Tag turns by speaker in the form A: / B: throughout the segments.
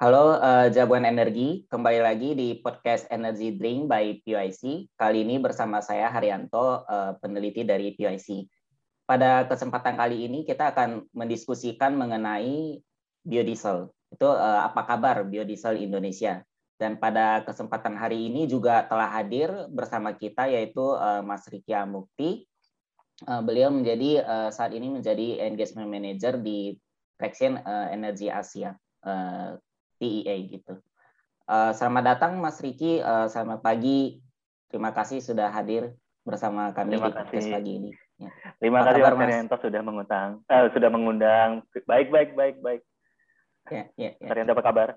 A: Halo uh, Jagoan Energi, kembali lagi di podcast Energy Drink by PYC. Kali ini bersama saya Haryanto, uh, peneliti dari PYC. Pada kesempatan kali ini kita akan mendiskusikan mengenai biodiesel. Itu uh, apa kabar biodiesel Indonesia? Dan pada kesempatan hari ini juga telah hadir bersama kita yaitu uh, Mas Riki Amukti. Uh, beliau menjadi uh, saat ini menjadi engagement manager di Traction uh, Energy Asia. Uh, TEA gitu. Uh, selamat datang Mas Riki, uh, selamat pagi. Terima kasih sudah hadir bersama kami
B: Terima
A: di podcast pagi ini.
B: Ya. Terima apa kasih Mas Arianto sudah mengundang. Uh, sudah mengundang. Baik, baik, baik, baik.
A: Ya, ya, ya.
B: Arianto apa kabar?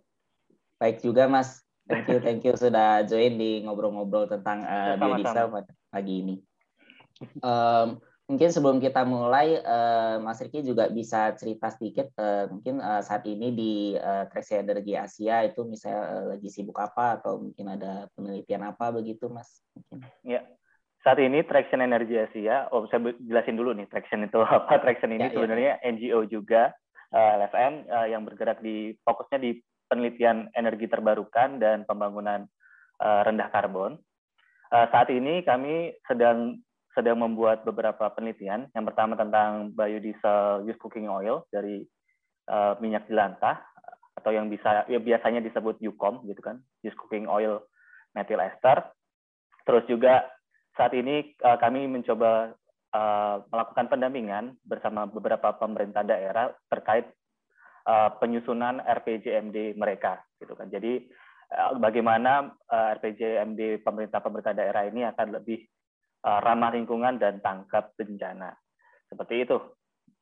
A: Baik juga Mas. Thank you, thank you sudah join di ngobrol-ngobrol tentang uh, biodiesel pagi ini. Um, Mungkin sebelum kita mulai, uh, Mas Riki juga bisa cerita sedikit, uh, mungkin uh, saat ini di uh, Tracy Energy Asia itu misalnya uh, lagi sibuk apa atau mungkin ada penelitian apa begitu, Mas? Mungkin.
B: Ya, saat ini Traction Energy Asia, oh saya jelasin dulu nih Traction itu apa. Traction ini ya, ya. sebenarnya ya. NGO juga, uh, LSM uh, yang bergerak di fokusnya di penelitian energi terbarukan dan pembangunan uh, rendah karbon. Uh, saat ini kami sedang sedang membuat beberapa penelitian. Yang pertama tentang biodiesel used cooking oil dari uh, minyak jelantah atau yang bisa ya biasanya disebut UCOM gitu kan, used cooking oil methyl ester. Terus juga saat ini uh, kami mencoba uh, melakukan pendampingan bersama beberapa pemerintah daerah terkait uh, penyusunan RPJMD mereka gitu kan. Jadi bagaimana RPJMD pemerintah-pemerintah daerah ini akan lebih ramah lingkungan dan tangkap bencana. Seperti itu.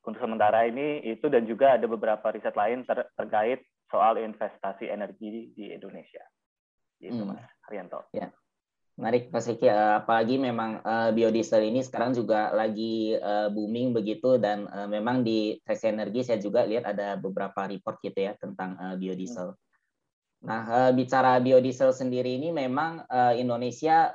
B: Untuk sementara ini itu dan juga ada beberapa riset lain ter terkait soal investasi energi di Indonesia. Itu hmm. Mas Haryanto.
A: Ya. Menarik Mas Riki, eh, apalagi memang uh, biodiesel ini sekarang juga lagi uh, booming begitu dan uh, memang di Trace Energi saya juga lihat ada beberapa report gitu ya tentang uh, biodiesel. Hmm. Nah, bicara biodiesel sendiri ini memang Indonesia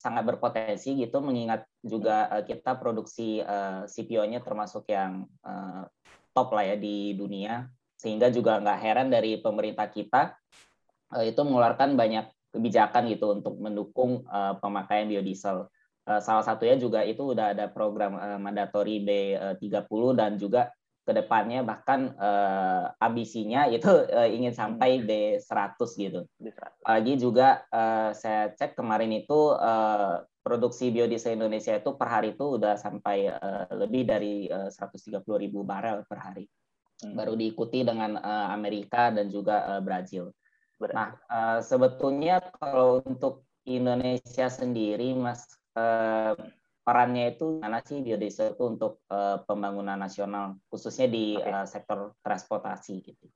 A: sangat berpotensi gitu mengingat juga uh, kita produksi uh, eh, CPO-nya termasuk yang uh, top lah ya di dunia sehingga juga nggak heran dari pemerintah kita uh, itu mengeluarkan banyak kebijakan gitu untuk mendukung uh, pemakaian biodiesel. Uh, salah satunya juga itu udah ada program uh, mandatori B30 dan juga ke depannya bahkan uh, ambisinya itu uh, ingin sampai hmm. B100 gitu. Apalagi juga uh, saya cek kemarin itu uh, produksi biodiesel Indonesia itu per hari itu udah sampai uh, lebih dari uh, 130 ribu barel per hari. Hmm. Baru diikuti dengan uh, Amerika dan juga uh, Brazil. Nah, uh, sebetulnya kalau untuk Indonesia sendiri, Mas, uh, perannya itu mana sih biodiesel itu untuk uh, pembangunan nasional khususnya di okay. uh, eh, sektor transportasi gitu.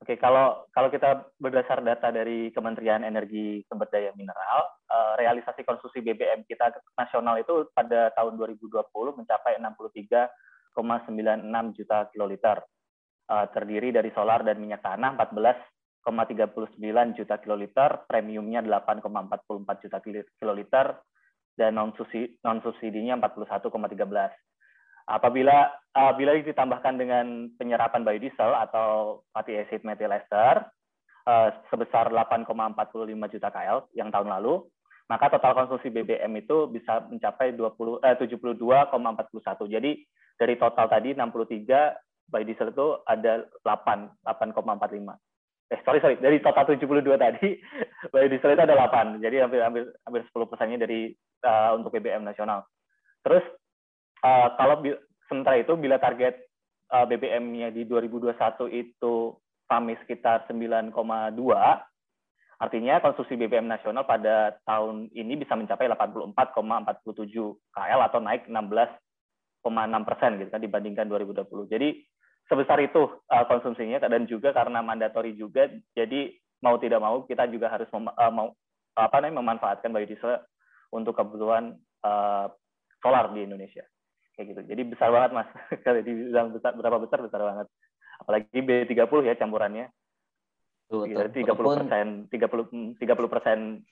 B: Oke, okay, kalau kalau kita berdasar data dari Kementerian Energi Sumber Daya Mineral, uh, realisasi konsumsi BBM kita nasional itu pada tahun 2020 mencapai 63,96 juta kiloliter. Uh, terdiri dari solar dan minyak tanah 14,39 juta kiloliter, premiumnya 8,44 juta kiloliter, dan non subsidi non subsidinya 41,13. Apabila apabila ditambahkan dengan penyerapan biodiesel atau fatty acid methyl ester uh, sebesar 8,45 juta KL yang tahun lalu, maka total konsumsi BBM itu bisa mencapai 20 eh, 72,41. Jadi dari total tadi 63 biodiesel itu ada 8 8,45 eh sorry sorry. Dari total 72 tadi biodiesel itu ada 8 jadi hampir hampir hampir 10 persennya dari uh, untuk BBM nasional. Terus uh, kalau sementara itu bila target uh, BBM-nya di 2021 itu kami sekitar 9,2 artinya konsumsi BBM nasional pada tahun ini bisa mencapai 84,47 KL atau naik 16,6 persen gitu kan dibandingkan 2020 jadi sebesar itu uh, konsumsinya dan juga karena mandatori juga jadi mau tidak mau kita juga harus mem, uh, mau apa namanya memanfaatkan biodiesel untuk kebutuhan uh, solar di Indonesia. Kayak gitu. Jadi besar banget mas. Kalau dibilang besar berapa besar besar banget. Apalagi B30 ya campurannya. Tiga puluh persen tiga puluh tiga puluh persen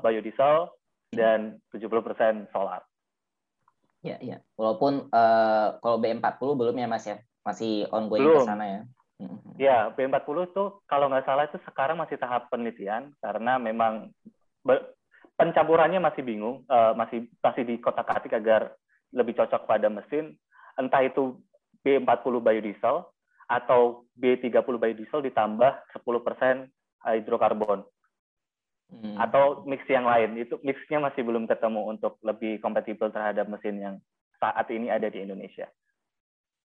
B: biodiesel dan tujuh puluh persen solar.
A: Ya ya. Walaupun uh, kalau B40 belum ya mas ya masih ongoing ke sana ya.
B: Ya, B40 tuh kalau nggak salah itu sekarang masih tahap penelitian karena memang pencampurannya masih bingung, uh, masih masih di kotak-katik agar lebih cocok pada mesin. Entah itu B40 biodiesel atau B30 biodiesel ditambah 10% hidrokarbon. Hmm. Atau mix yang lain. Itu mixnya masih belum ketemu untuk lebih kompatibel terhadap mesin yang saat ini ada di Indonesia.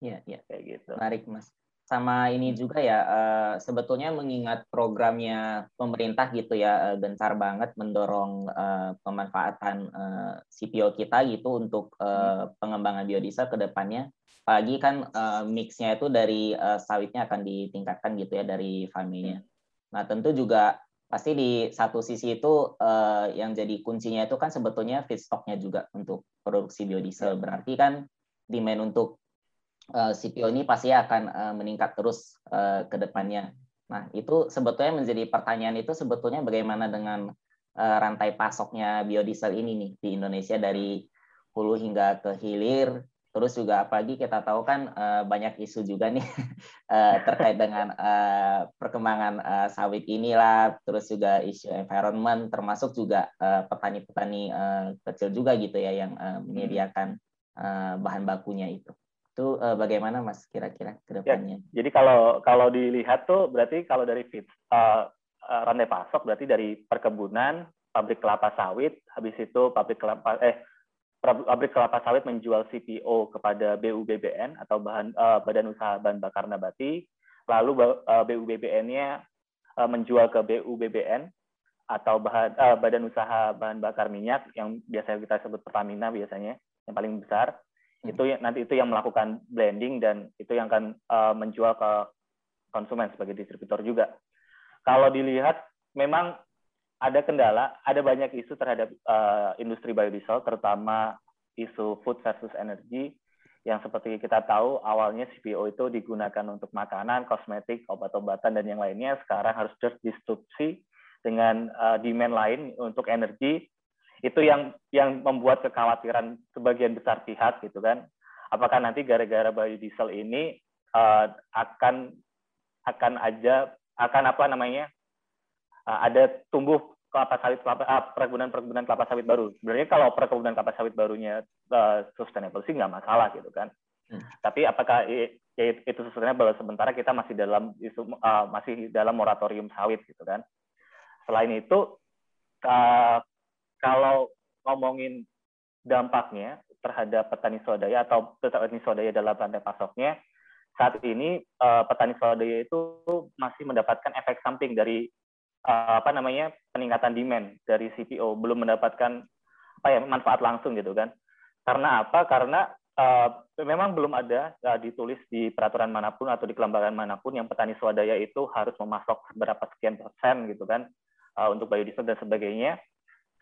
A: Iya, iya. Kayak gitu. Menarik, Mas. Sama ini juga ya uh, sebetulnya mengingat programnya pemerintah gitu ya uh, gencar banget mendorong uh, pemanfaatan uh, CPO kita gitu untuk uh, pengembangan biodiesel ke depannya. Apalagi kan uh, mixnya itu dari uh, sawitnya akan ditingkatkan gitu ya dari farmingnya. Nah tentu juga pasti di satu sisi itu uh, yang jadi kuncinya itu kan sebetulnya feedstocknya juga untuk produksi biodiesel. Berarti kan demand untuk uh, eh, CPO ini pasti akan uh, meningkat terus uh, ke depannya. Nah, itu sebetulnya menjadi pertanyaan itu sebetulnya bagaimana dengan rantai pasoknya biodiesel ini nih di Indonesia dari hulu hingga ke hilir. Terus juga apalagi kita tahu kan banyak isu juga nih terkait dengan uh, perkembangan uh, sawit inilah, terus juga isu environment, termasuk juga petani-petani kecil juga gitu ya yang uh, menyediakan uh, bahan bakunya itu itu uh, bagaimana mas kira-kira ke ya, depannya?
B: Ya, jadi kalau kalau dilihat tuh berarti kalau dari fit uh, uh, rantai pasok berarti dari perkebunan, pabrik kelapa sawit, habis itu pabrik kelapa eh pabrik kelapa sawit menjual CPO kepada BUBBN atau bahan uh, Badan Usaha Bahan Bakar Nabati, lalu uh, BUBBN-nya uh, menjual ke BUBBN atau bahan, uh, Badan Usaha Bahan Bakar Minyak yang biasa kita sebut Pertamina biasanya yang paling besar itu nanti itu yang melakukan blending dan itu yang akan uh, menjual ke konsumen sebagai distributor juga. Kalau dilihat memang ada kendala, ada banyak isu terhadap uh, industri biodiesel, terutama isu food versus energy, yang seperti kita tahu awalnya CPO itu digunakan untuk makanan, kosmetik, obat-obatan dan yang lainnya, sekarang harus terdisrupsi dengan uh, demand lain untuk energi itu yang yang membuat kekhawatiran sebagian besar pihak gitu kan. Apakah nanti gara-gara biodiesel ini uh, akan akan aja akan apa namanya uh, ada tumbuh kelapa sawit kelapa uh, perkebunan perkebunan kelapa sawit baru? Sebenarnya kalau perkebunan kelapa sawit barunya uh, sustainable sih nggak masalah gitu kan. Hmm. tapi apakah itu sustainable? Sementara kita masih dalam isu uh, masih dalam moratorium sawit gitu kan. Selain itu uh, kalau ngomongin dampaknya terhadap petani swadaya atau petani swadaya dalam rantai pasoknya, saat ini uh, petani swadaya itu masih mendapatkan efek samping dari uh, apa namanya peningkatan demand dari CPO, belum mendapatkan apa ya manfaat langsung gitu kan. Karena apa? Karena uh, memang belum ada uh, ditulis di peraturan mana pun atau di kelembagaan mana pun yang petani swadaya itu harus memasok berapa sekian persen gitu kan uh, untuk biodiesel dan sebagainya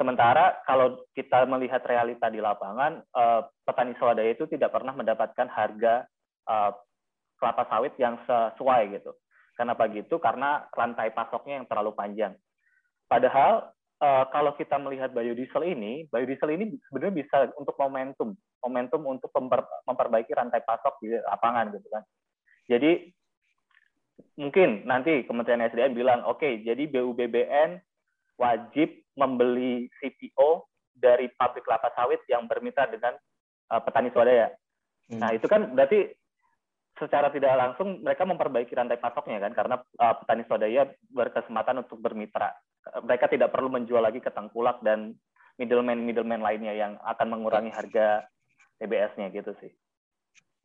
B: Sementara kalau kita melihat realita di lapangan, uh, petani swadaya itu tidak pernah mendapatkan harga uh, kelapa sawit yang sesuai gitu. Kenapa gitu? Karena rantai pasoknya yang terlalu panjang. Padahal uh, kalau kita melihat biodiesel ini, biodiesel ini sebenarnya bisa untuk momentum, momentum untuk memperbaiki rantai pasok di lapangan gitu kan. Jadi mungkin nanti Kementerian SDM bilang, oke, okay, jadi BUBBN wajib membeli CPO dari pabrik kelapa sawit yang bermitra dengan uh, petani swadaya. Hmm. Nah, itu kan berarti secara tidak langsung mereka memperbaiki rantai pasoknya kan karena uh, petani swadaya berkesempatan untuk bermitra. Mereka tidak perlu menjual lagi ke tengkulak dan middleman middleman lainnya yang akan mengurangi harga TBS-nya gitu sih.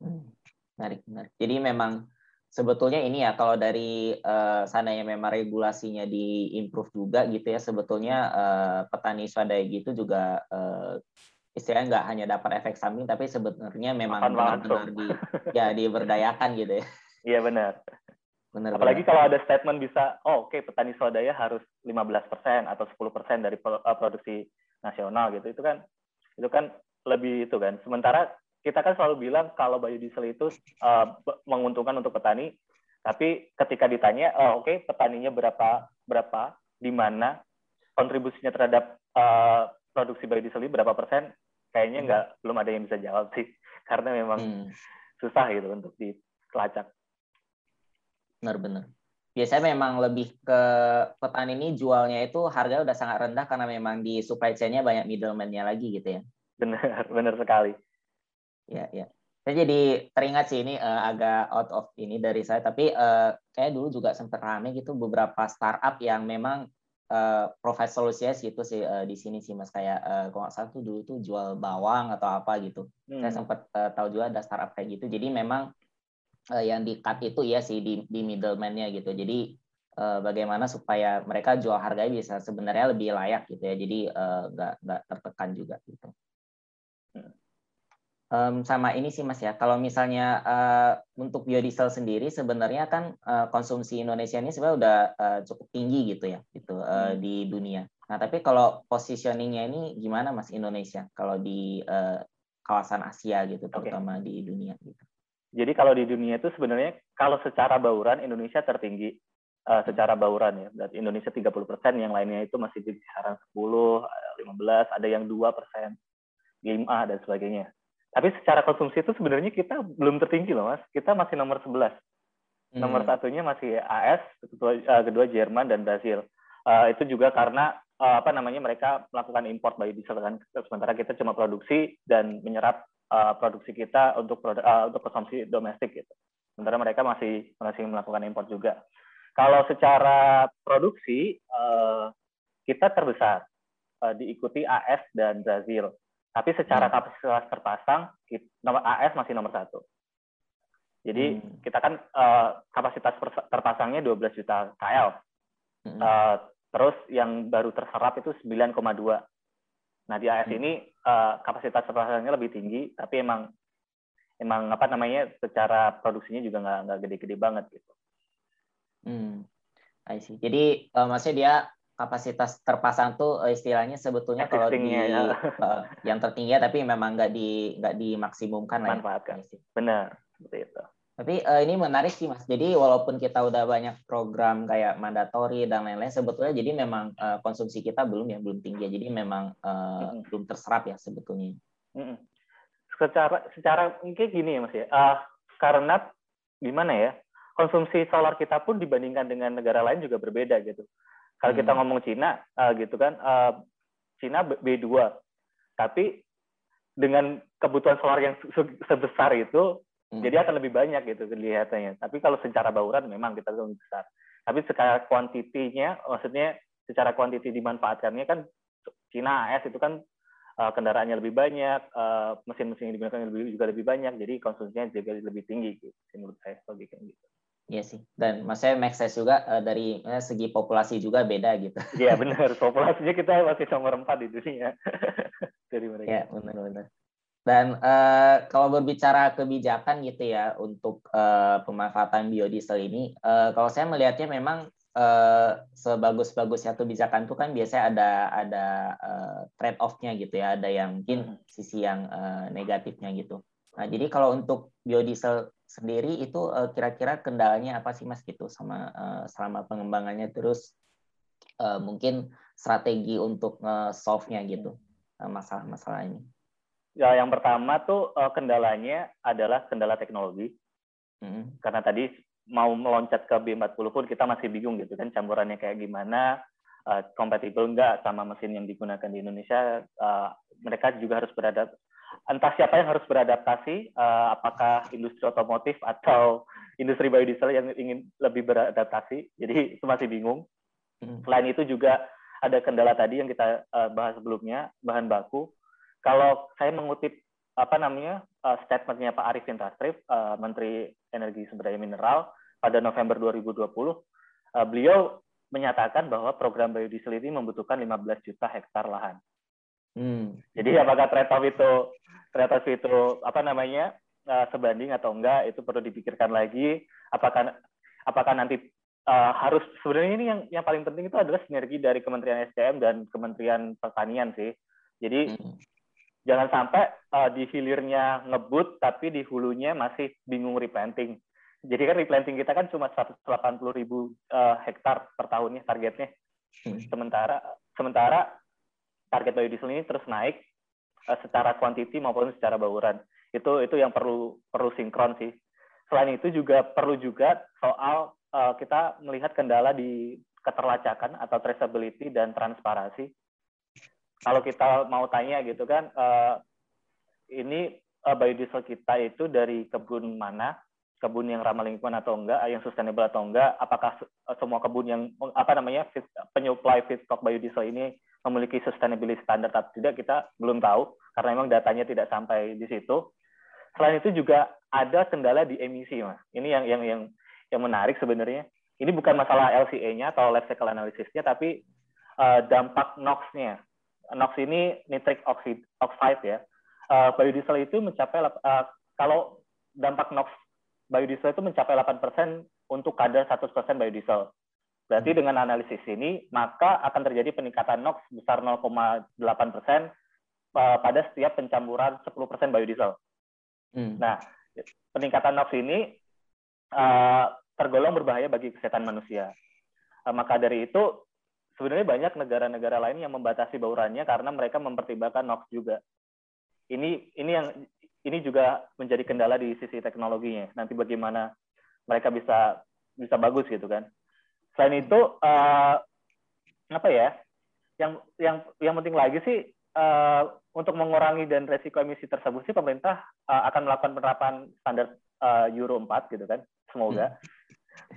A: Hmm. Menarik, menarik. Jadi memang sebetulnya ini ya kalau dari uh, yang memang regulasinya diimprove juga gitu ya sebetulnya uh, petani swadaya gitu juga uh, istilahnya nggak hanya dapat efek samping tapi sebenarnya memang benar-benar di ya diberdayakan gitu ya.
B: Iya benar. Benar, Apalagi benar. kalau ada statement bisa, oh oke okay, petani swadaya harus 15% atau 10% dari produksi nasional gitu. Itu kan itu kan lebih itu kan. Sementara kita kan selalu bilang kalau biodiesel itu uh, menguntungkan untuk petani, tapi ketika ditanya, oh, oke okay, petaninya berapa berapa, di mana kontribusinya terhadap uh, produksi biodiesel ini berapa persen, kayaknya nggak hmm. belum ada yang bisa jawab sih, karena memang hmm. susah gitu untuk dilacak.
A: Benar-benar. Biasanya memang lebih ke petani ini jualnya itu harga udah sangat rendah karena memang di supply chain-nya banyak middleman-nya lagi gitu ya.
B: Benar, benar sekali.
A: Ya, ya. Saya jadi teringat sih ini uh, agak out of ini dari saya, tapi uh, kayak dulu juga sempat rame gitu beberapa startup yang memang uh, provide solusinya situ sih uh, di sini sih mas kayak uh, kalau nggak salah tuh dulu tuh jual bawang atau apa gitu. Hmm. Saya sempat uh, tahu juga ada startup kayak gitu. Jadi memang uh, yang di cut itu ya sih di, di middleman-nya gitu. Jadi uh, bagaimana supaya mereka jual harganya bisa sebenarnya lebih layak gitu ya. Jadi nggak uh, nggak tertekan juga gitu. Um, sama ini sih Mas ya. Kalau misalnya uh, untuk biodiesel sendiri sebenarnya kan uh, konsumsi Indonesia ini sebenarnya udah uh, cukup tinggi gitu ya, gitu uh, hmm. di dunia. Nah, tapi kalau positioningnya ini gimana Mas Indonesia kalau di uh, kawasan Asia gitu, terutama okay. di dunia gitu.
B: Jadi kalau di dunia itu sebenarnya kalau secara bauran Indonesia tertinggi uh, secara bauran ya. Berarti Indonesia 30 persen, yang lainnya itu masih di kisaran 10, 15, ada yang 2 persen, 5 dan sebagainya. Tapi secara konsumsi itu sebenarnya kita belum tertinggi loh, Mas. Kita masih nomor 11. Hmm. Nomor satunya masih AS, kedua, uh, kedua Jerman dan Brasil. Uh, itu juga karena uh, apa namanya mereka melakukan import biodiesel kan, sementara kita cuma produksi dan menyerap uh, produksi kita untuk produk, uh, untuk konsumsi domestik gitu. Sementara mereka masih masih melakukan import juga. Kalau secara produksi uh, kita terbesar, uh, diikuti AS dan Brazil. Tapi secara hmm. kapasitas terpasang, nomor AS masih nomor satu. Jadi hmm. kita kan uh, kapasitas terpasangnya 12 juta KL. Hmm. Uh, terus yang baru terserap itu 9,2. Nah di AS hmm. ini uh, kapasitas terpasangnya lebih tinggi, tapi emang emang apa namanya secara produksinya juga nggak nggak gede-gede banget gitu.
A: Hmm. I see. Jadi uh, maksudnya dia kapasitas terpasang tuh eh, istilahnya sebetulnya kalau di ya. uh, yang tertinggi ya, tapi memang nggak di nggak dimaksimumkan
B: lah. Ya. Manfaatkan. Ya. Benar seperti itu.
A: Tapi uh, ini menarik sih mas. Jadi walaupun kita udah banyak program kayak mandatori dan lain-lain, sebetulnya jadi memang uh, konsumsi kita belum ya belum tinggi. Jadi memang uh, hmm. belum terserap ya sebetulnya. Hmm.
B: Secara secara mungkin gini ya mas ya. Uh, karena gimana ya konsumsi solar kita pun dibandingkan dengan negara lain juga berbeda gitu. Kalau hmm. kita ngomong Cina, uh, gitu kan, uh, Cina B2, tapi dengan kebutuhan solar yang sebesar itu, hmm. jadi akan lebih banyak gitu kelihatannya. Tapi kalau secara bauran memang kita lebih besar. Tapi secara kuantitinya, maksudnya secara kuantiti dimanfaatkannya kan Cina AS itu kan uh, kendaraannya lebih banyak, uh, mesin-mesin yang digunakan lebih, juga lebih banyak, jadi konsumsinya juga lebih tinggi gitu, menurut saya logikanya gitu.
A: Iya sih. Dan maksudnya make sense juga uh, dari uh, segi populasi juga beda gitu.
B: Iya benar. Populasinya kita masih nomor empat di dunia
A: dari mereka. Iya benar-benar. Dan uh, kalau berbicara kebijakan gitu ya untuk uh, pemanfaatan biodiesel ini, uh, kalau saya melihatnya memang uh, sebagus-bagusnya kebijakan itu kan biasanya ada ada uh, trade off-nya gitu ya, ada yang mungkin hmm. sisi yang uh, negatifnya gitu. Nah, jadi kalau untuk biodiesel sendiri itu uh, kira-kira kendalanya apa sih Mas gitu sama uh, selama pengembangannya terus uh, mungkin strategi untuk uh, solve-nya gitu masalah-masalah ini.
B: Ya, yang pertama tuh uh, kendalanya adalah kendala teknologi. Hmm. Karena tadi mau meloncat ke B40 pun kita masih bingung gitu kan campurannya kayak gimana, uh, kompatibel enggak sama mesin yang digunakan di Indonesia. Uh, mereka juga harus beradab entah siapa yang harus beradaptasi, uh, apakah industri otomotif atau industri biodiesel yang ingin lebih beradaptasi. Jadi itu masih bingung. Hmm. Selain itu juga ada kendala tadi yang kita uh, bahas sebelumnya, bahan baku. Kalau saya mengutip apa namanya uh, statementnya Pak Arifin Tasrif, uh, Menteri Energi Sumber Daya Mineral pada November 2020, uh, beliau menyatakan bahwa program biodiesel ini membutuhkan 15 juta hektar lahan. Hmm. Jadi apakah trade off itu trade off itu apa namanya uh, sebanding atau enggak itu perlu dipikirkan lagi. Apakah apakah nanti uh, harus sebenarnya ini yang yang paling penting itu adalah sinergi dari Kementerian SDM dan Kementerian Pertanian sih. Jadi hmm. jangan sampai uh, di hilirnya ngebut tapi di hulunya masih bingung replanting. Jadi kan replanting kita kan cuma 180 ribu uh, hektar per tahunnya targetnya. Hmm. Sementara sementara target biodiesel ini terus naik uh, secara kuantiti maupun secara bauran. Itu itu yang perlu perlu sinkron sih. Selain itu juga perlu juga soal uh, kita melihat kendala di keterlacakan atau traceability dan transparansi. Kalau kita mau tanya gitu kan, uh, ini uh, biodiesel kita itu dari kebun mana, kebun yang ramah lingkungan atau enggak, yang sustainable atau enggak, apakah semua kebun yang apa namanya penyuplai feedstock biodiesel ini memiliki sustainability standard atau tidak kita belum tahu karena memang datanya tidak sampai di situ. Selain itu juga ada kendala di emisi, mas. Ini yang yang yang yang menarik sebenarnya. Ini bukan masalah LCA-nya atau life cycle analysis-nya, tapi uh, dampak NOx-nya. NOx ini nitric oxide, oxide ya. Uh, biodiesel itu mencapai uh, kalau dampak NOx biodiesel itu mencapai 8% untuk kadar 100% biodiesel. Berarti hmm. dengan analisis ini, maka akan terjadi peningkatan NOx besar 0,8% pada setiap pencampuran 10% biodiesel. Hmm. Nah, peningkatan NOx ini uh, tergolong berbahaya bagi kesehatan manusia. Uh, maka dari itu sebenarnya banyak negara-negara lain yang membatasi baurannya karena mereka mempertimbangkan NOx juga. Ini ini yang ini juga menjadi kendala di sisi teknologinya. Nanti bagaimana mereka bisa bisa bagus gitu kan. Selain itu uh, apa ya? Yang yang yang penting lagi sih uh, untuk mengurangi dan resiko emisi tersebut sih pemerintah uh, akan melakukan penerapan standar uh, Euro 4 gitu kan. Semoga. Hmm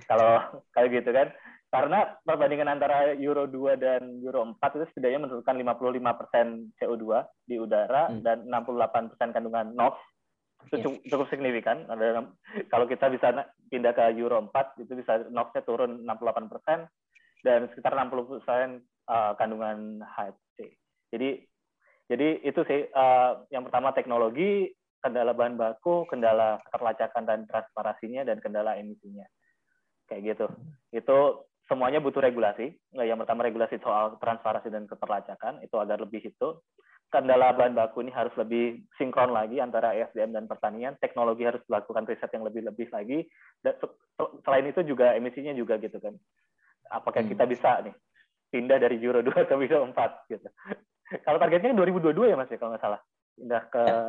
B: kalau kayak gitu kan karena perbandingan antara Euro 2 dan Euro 4 itu setidaknya menurunkan 55% CO2 di udara hmm. dan 68% kandungan NOx itu cukup, cukup signifikan. Kalau kita bisa pindah ke Euro 4 itu bisa NOx-nya turun 68% dan sekitar 60% uh, kandungan HFC. Jadi jadi itu sih uh, yang pertama teknologi, kendala bahan baku, kendala keterlacakan dan transparansinya dan kendala emisinya. Kayak gitu. Itu semuanya butuh regulasi. Yang pertama regulasi soal transparansi dan keterlacakan itu agar lebih itu kendala bahan baku ini harus lebih sinkron lagi antara ESDM dan pertanian teknologi harus dilakukan riset yang lebih-lebih lagi dan selain itu juga emisinya juga gitu kan apakah hmm. kita bisa nih pindah dari Euro 2 ke Euro 4 gitu kalau targetnya 2022 ya mas ya kalau nggak salah pindah ke ya.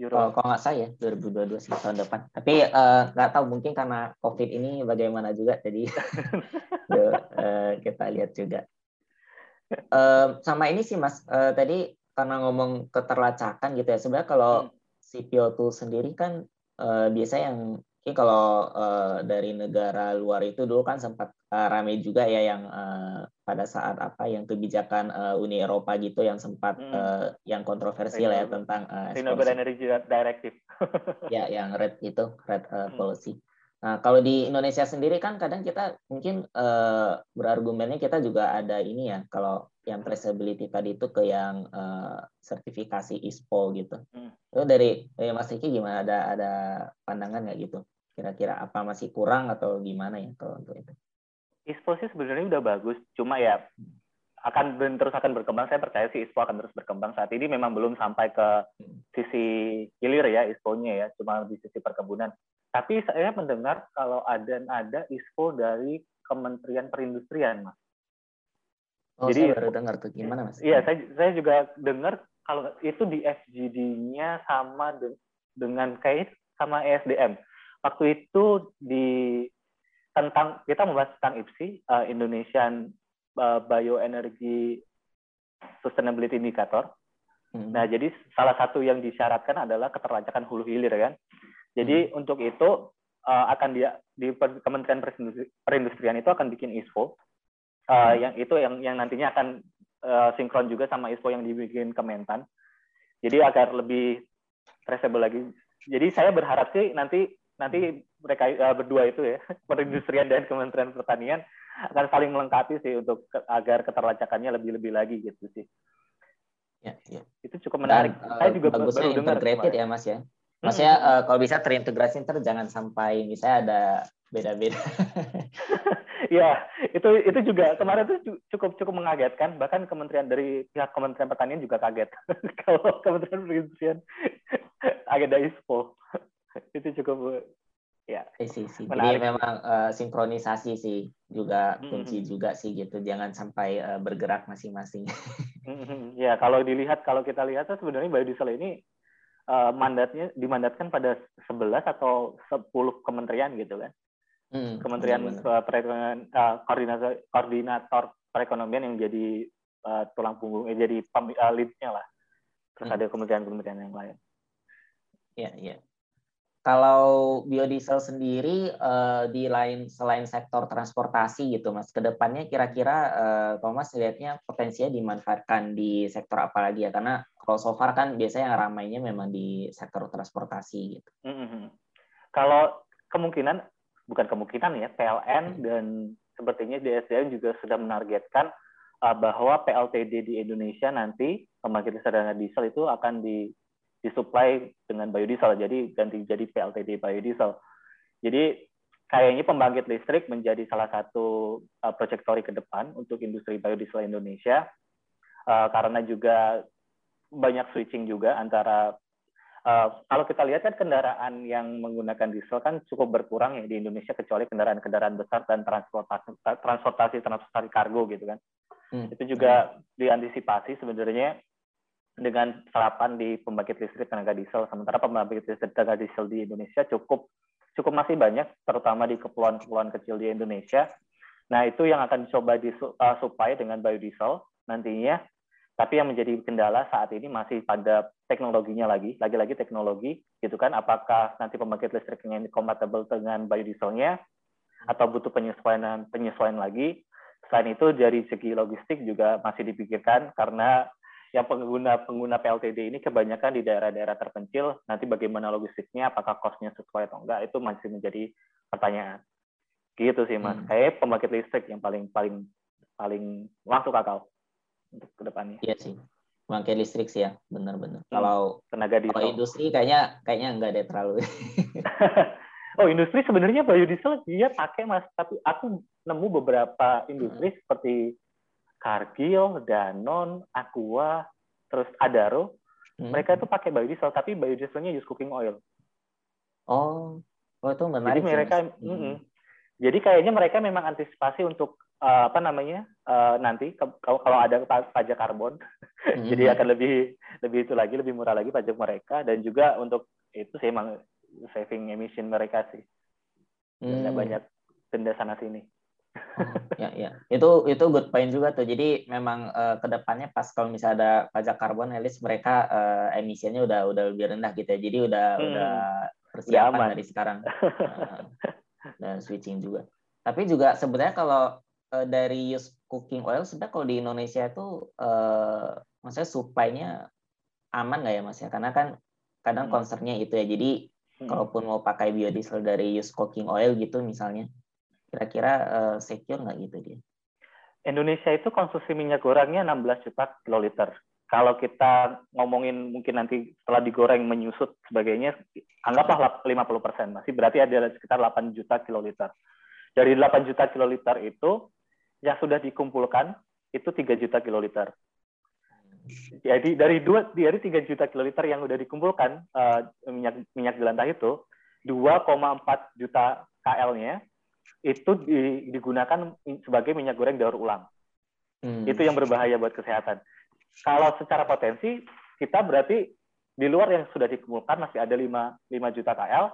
A: Euro. Kalau nggak saya 2022 sih tahun depan. Tapi uh, nggak tahu mungkin karena COVID ini bagaimana juga, jadi uh, kita lihat juga. Uh, sama ini sih Mas, uh, tadi karena ngomong keterlacakan gitu ya. Sebenarnya kalau hmm. si CO2 sendiri kan uh, biasa yang mungkin kalau uh, dari negara luar itu dulu kan sempat uh, ramai juga ya yang uh, pada saat apa yang kebijakan uh, Uni Eropa gitu yang sempat hmm. uh, yang kontroversial ya tentang uh,
B: Renewable Energy Directive.
A: ya, yang red itu red uh, policy. Nah, kalau di Indonesia sendiri kan kadang kita mungkin uh, berargumennya kita juga ada ini ya, kalau yang traceability tadi itu ke yang uh, sertifikasi ISPO gitu. Hmm. Itu dari, dari Mas Riki gimana? Ada ada pandangan nggak gitu? Kira-kira apa masih kurang atau gimana ya kalau untuk itu?
B: ISPO sih sebenarnya udah bagus, cuma ya akan terus akan berkembang. Saya percaya sih ISPO akan terus berkembang. Saat ini memang belum sampai ke hmm. sisi hilir ya ISPO-nya ya, cuma di sisi perkebunan tapi saya mendengar kalau ada ada ISPO dari Kementerian Perindustrian, Mas.
A: Oh, Jadi saya baru dengar tuh gimana, Mas?
B: Iya, saya saya juga dengar kalau itu di FGD-nya sama de dengan kayak sama ESDM. Waktu itu di tentang kita membahas tentang IPSI uh, Indonesian uh, Bioenergy Sustainability Indicator. Hmm. Nah, jadi salah satu yang disyaratkan adalah keterlacakan hulu hilir kan. Jadi hmm. untuk itu uh, akan dia di Kementerian Perindustrian itu akan bikin ISPO uh, hmm. yang itu yang yang nantinya akan uh, sinkron juga sama ISPO yang dibikin Kementan. Jadi agar lebih traceable lagi. Jadi saya berharap sih nanti nanti mereka uh, berdua itu ya perindustrian dan Kementerian Pertanian akan saling melengkapi sih untuk ke, agar keterlacakannya lebih lebih lagi gitu sih.
A: Ya, ya.
B: Itu cukup menarik. Dan,
A: saya juga baru dengar. ya Mas ya. Maksudnya hmm. uh, kalau bisa terintegrasi ntar jangan sampai misalnya ada beda-beda.
B: ya, itu itu juga kemarin itu cukup cukup mengagetkan. Bahkan kementerian dari pihak Kementerian Pertanian juga kaget kalau Kementerian Perindustrian agenda ISPO. itu cukup ya.
A: Sih, sih. Jadi memang uh, sinkronisasi sih juga kunci hmm. juga sih gitu. Jangan sampai uh, bergerak masing-masing.
B: ya, kalau dilihat kalau kita lihat sebenarnya biodiesel ini uh, mandatnya dimandatkan pada 11 atau 10 kementerian gitu kan. hmm, Kementerian Perekonomian uh, koordinator, koordinator perekonomian yang jadi uh, tulang punggung, eh, jadi uh, lead-nya lah. Terus hmm. ada kementerian-kementerian yang lain.
A: Iya, iya. Kalau biodiesel sendiri uh, di lain selain sektor transportasi gitu, Mas, ke depannya kira-kira uh, Thomas lihatnya potensinya dimanfaatkan di sektor apa lagi ya? Karena kalau so far kan biasanya yang ramainya memang di sektor transportasi gitu. Mm -hmm.
B: Kalau kemungkinan bukan kemungkinan ya PLN dan sepertinya DSDM juga sudah menargetkan uh, bahwa PLTD di Indonesia nanti pembangkit listrik diesel itu akan di disuplai dengan biodiesel, jadi ganti jadi PLTD biodiesel. Jadi kayaknya pembangkit listrik menjadi salah satu uh, proyektori ke depan untuk industri biodiesel Indonesia, uh, karena juga banyak switching juga antara uh, kalau kita lihat kan kendaraan yang menggunakan diesel kan cukup berkurang ya di Indonesia kecuali kendaraan-kendaraan besar dan transportasi transportasi transportasi kargo gitu kan. Hmm. Itu juga diantisipasi sebenarnya dengan serapan di pembangkit listrik tenaga diesel. Sementara pembangkit listrik tenaga diesel di Indonesia cukup cukup masih banyak, terutama di kepulauan-kepulauan kecil di Indonesia. Nah, itu yang akan dicoba disuplai uh, dengan biodiesel nantinya. Tapi yang menjadi kendala saat ini masih pada teknologinya lagi, lagi-lagi teknologi, gitu kan? Apakah nanti pembangkit listriknya ini compatible dengan biodieselnya, atau butuh penyesuaian penyesuaian lagi? Selain itu dari segi logistik juga masih dipikirkan karena yang pengguna pengguna PLTD ini kebanyakan di daerah-daerah terpencil. Nanti bagaimana logistiknya, apakah kosnya sesuai atau enggak, itu masih menjadi pertanyaan. Gitu sih mas. Hmm. Kayak pembangkit listrik yang paling paling paling langsung akal untuk ke depannya.
A: Iya sih. Pembangkit listrik sih ya, benar-benar. Hmm. Kalau tenaga diesel. Kalau industri kayaknya kayaknya enggak deh terlalu.
B: oh industri sebenarnya biodiesel dia pakai mas, tapi aku nemu beberapa industri hmm. seperti Cargill, Danone, Aqua, terus Adaro, hmm. mereka itu pakai biodiesel, tapi biodieselnya use cooking oil.
A: Oh, oh itu menarik.
B: Jadi mereka, mm -hmm. jadi kayaknya mereka memang antisipasi untuk uh, apa namanya uh, nanti kalau kalau ada pajak karbon, hmm. jadi akan lebih lebih itu lagi lebih murah lagi pajak mereka dan juga untuk itu sih emang saving emission mereka sih. Hmm. banyak denda sana sini.
A: Oh, ya ya. Itu itu good point juga tuh. Jadi memang uh, ke depannya pas kalau misalnya ada pajak karbon at least mereka uh, emisinya udah udah lebih rendah gitu ya. Jadi udah hmm. udah persiapan dari sekarang. Uh, dan switching juga. Tapi juga sebenarnya kalau uh, dari use cooking oil sebenarnya kalau di Indonesia itu uh, maksudnya supply-nya aman nggak ya mas ya? Karena kan kadang hmm. concernnya itu ya. Jadi hmm. kalaupun mau pakai biodiesel dari use cooking oil gitu misalnya Kira-kira uh, secure nggak gitu dia?
B: Indonesia itu konsumsi minyak gorengnya 16 juta kiloliter. Kalau kita ngomongin mungkin nanti setelah digoreng menyusut sebagainya, anggaplah 50 persen. Masih berarti ada sekitar 8 juta kiloliter. Dari 8 juta kiloliter itu, yang sudah dikumpulkan itu 3 juta kiloliter. Jadi dari dua dari 3 juta kiloliter yang sudah dikumpulkan uh, minyak minyak jelantah itu 2,4 juta KL-nya itu digunakan sebagai minyak goreng daur ulang. Hmm. Itu yang berbahaya buat kesehatan. Kalau secara potensi, kita berarti di luar yang sudah dikumpulkan masih ada 5, 5 juta KL.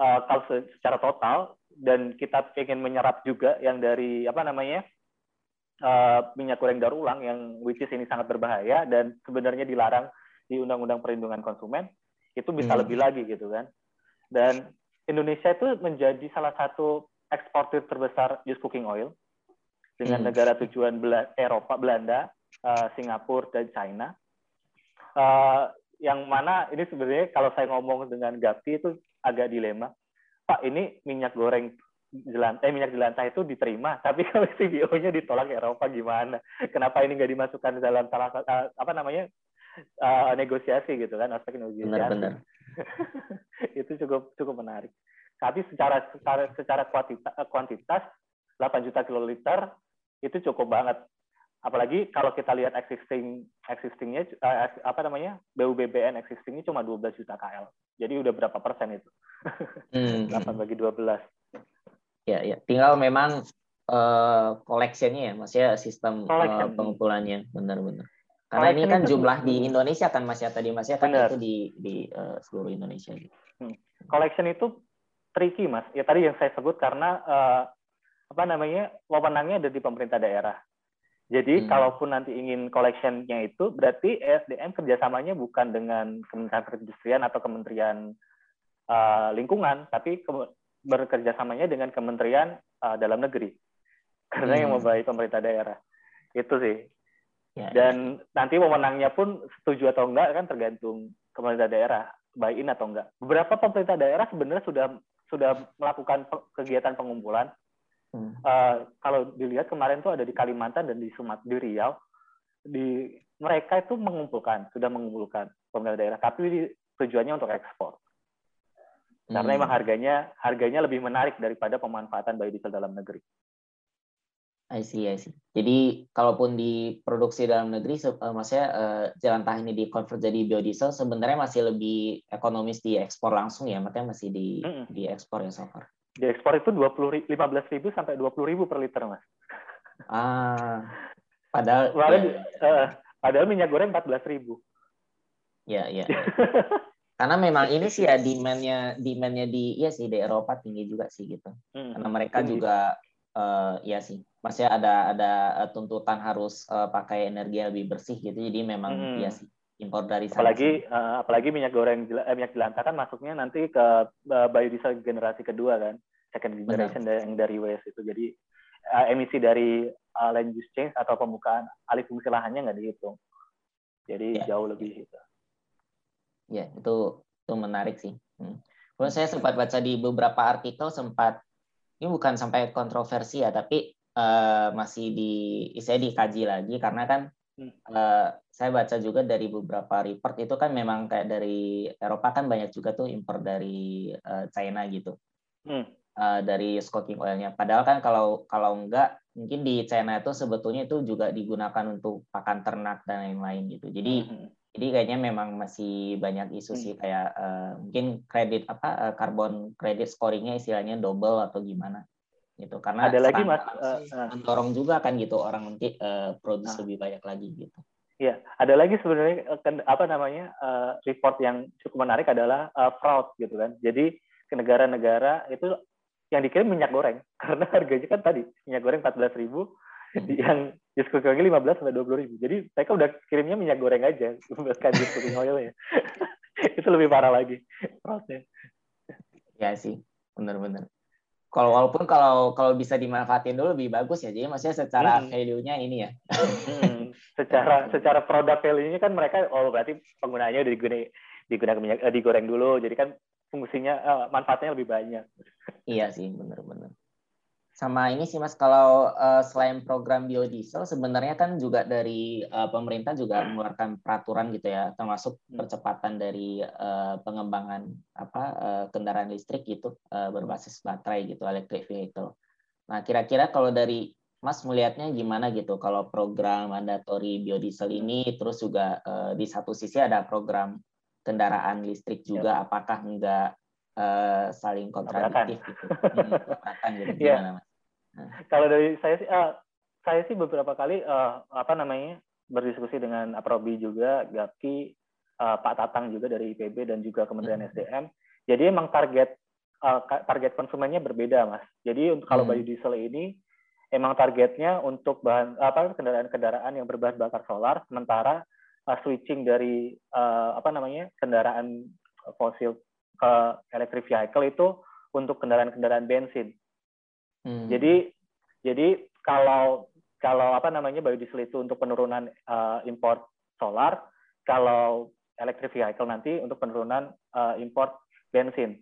B: Uh, eh, kalau secara total, dan kita ingin menyerap juga yang dari apa namanya uh, minyak goreng daur ulang yang which is ini sangat berbahaya dan sebenarnya dilarang di Undang-Undang Perlindungan Konsumen itu bisa hmm. lebih lagi gitu kan dan Indonesia itu menjadi salah satu eksportir terbesar used cooking oil dengan hmm. negara tujuan Bel Eropa, Belanda, uh, Singapura, dan China. Uh, yang mana ini sebenarnya kalau saya ngomong dengan Gapi itu agak dilema. Pak, ini minyak goreng jelantah, eh, minyak jelantah itu diterima, tapi kalau CBO-nya ditolak Eropa gimana? Kenapa ini nggak dimasukkan dalam salah uh, apa namanya uh, negosiasi gitu kan aspek negosiasi? Benar-benar. itu cukup cukup menarik. Tapi secara secara secara kuantitas, kuantitas 8 juta kiloliter itu cukup banget. Apalagi kalau kita lihat existing existingnya uh, apa namanya BUBBN existingnya cuma 12 juta KL. Jadi udah berapa persen itu? Hmm. 8 bagi 12.
A: Ya, ya. Tinggal memang uh, collectionnya ya, maksudnya sistem uh, pengumpulannya benar-benar. Karena ini kan jumlah di Indonesia kan Mas ya tadi Mas ya kan itu di di uh, seluruh Indonesia.
B: Hmm. Collection itu tricky mas. Ya tadi yang saya sebut karena uh, apa namanya wewenangnya ada di pemerintah daerah. Jadi hmm. kalaupun nanti ingin collectionnya itu berarti ESDM kerjasamanya bukan dengan Kementerian Perindustrian atau Kementerian uh, Lingkungan, tapi ke bekerjasamanya dengan Kementerian uh, Dalam Negeri karena hmm. yang membaik pemerintah daerah. Itu sih. Ya, ya. Dan ya. nanti wewenangnya pun setuju atau enggak kan tergantung pemerintah daerah buy-in atau enggak. Beberapa pemerintah daerah sebenarnya sudah sudah melakukan kegiatan pengumpulan. Hmm. Uh, kalau dilihat kemarin tuh ada di Kalimantan dan di Sumatera, di Riau, di mereka itu mengumpulkan, sudah mengumpulkan pemerintah daerah, tapi tujuannya untuk ekspor. Karena hmm. emang harganya harganya lebih menarik daripada pemanfaatan biodiesel dalam negeri.
A: I see, I see. Jadi kalaupun diproduksi dalam negeri, uh, maksudnya uh, jalan tah ini dikonvert jadi biodiesel, sebenarnya masih lebih ekonomis di ekspor langsung ya, makanya masih di mm -mm. di ekspor ya so far.
B: Di ekspor itu dua puluh lima belas ribu sampai dua puluh ribu per liter mas.
A: Ah, padahal
B: padahal, ya, uh, padahal minyak goreng empat belas ribu.
A: Ya, ya. Karena memang ini sih ya demandnya demandnya di iya sih di Eropa tinggi juga sih gitu. Hmm, Karena mereka juga uh, ya sih masih ada ada eh, tuntutan harus uh, pakai energi yang lebih bersih gitu jadi memang hmm. ya sih impor dari
B: sana apalagi uh, apalagi minyak goreng eh, minyak jelantah kan masuknya nanti ke uh, biodiesel generasi kedua kan second generation Benar. yang dari waste itu jadi uh, emisi dari uh, land use change atau pembukaan alih fungsi lahannya nggak dihitung jadi ya. jauh lebih gitu
A: ya itu itu menarik sih hmm. Saya sempat baca di beberapa artikel sempat ini bukan sampai kontroversi ya, tapi uh, masih di saya dikaji lagi karena kan uh, saya baca juga dari beberapa report itu kan memang kayak dari Eropa kan banyak juga tuh impor dari uh, China gitu. Hmm. Uh, dari smoking oilnya. Padahal kan kalau kalau enggak mungkin di China itu sebetulnya itu juga digunakan untuk pakan ternak dan lain-lain gitu. Jadi hmm. jadi kayaknya memang masih banyak isu sih hmm. kayak uh, mungkin kredit apa uh, carbon credit scoringnya istilahnya double atau gimana gitu karena
B: ada lagi mas uh,
A: mendorong juga kan gitu orang nanti uh, produksi uh, lebih banyak lagi gitu
B: Iya, ada lagi sebenarnya apa namanya uh, report yang cukup menarik adalah uh, fraud gitu kan. Jadi ke negara-negara itu yang dikirim minyak goreng karena harganya kan tadi minyak goreng empat belas ribu, hmm. yang cooking oil lima belas sampai dua puluh ribu. Jadi mereka udah kirimnya minyak goreng aja bukan cooking oil ya. itu lebih parah lagi fraudnya.
A: Ya sih, benar-benar kalau walaupun kalau kalau bisa dimanfaatin dulu lebih bagus ya jadi maksudnya secara hmm. value-nya ini ya.
B: Hmm. secara secara produk value-nya kan mereka oh berarti penggunanya udah digunakan digunakan minyak eh, digoreng dulu. Jadi kan fungsinya eh, manfaatnya lebih banyak.
A: Iya sih benar-benar sama ini sih Mas, kalau uh, selain program biodiesel, sebenarnya kan juga dari uh, pemerintah juga mengeluarkan peraturan gitu ya, termasuk hmm. percepatan dari uh, pengembangan apa uh, kendaraan listrik gitu uh, berbasis baterai gitu, electric vehicle. Nah, kira-kira kalau dari Mas melihatnya gimana gitu kalau program mandatori biodiesel ini, terus juga uh, di satu sisi ada program kendaraan listrik juga, ya. apakah enggak uh, saling kontradiktif gitu? Hmm,
B: gitu. Iya. Gimana, Mas? Kalau dari saya sih, uh, saya sih beberapa kali uh, apa namanya berdiskusi dengan Aprobi juga, Gapki, uh, Pak Tatang juga dari IPB dan juga Kementerian hmm. SDM. Jadi emang target uh, target konsumennya berbeda, mas. Jadi untuk kalau hmm. biodiesel ini emang targetnya untuk bahan apa kendaraan-kendaraan yang berbahan bakar solar, sementara uh, switching dari uh, apa namanya kendaraan fosil ke electric vehicle itu untuk kendaraan-kendaraan bensin. Hmm. Jadi jadi kalau kalau apa namanya biodiesel itu untuk penurunan uh, import solar, kalau electric vehicle nanti untuk penurunan uh, import bensin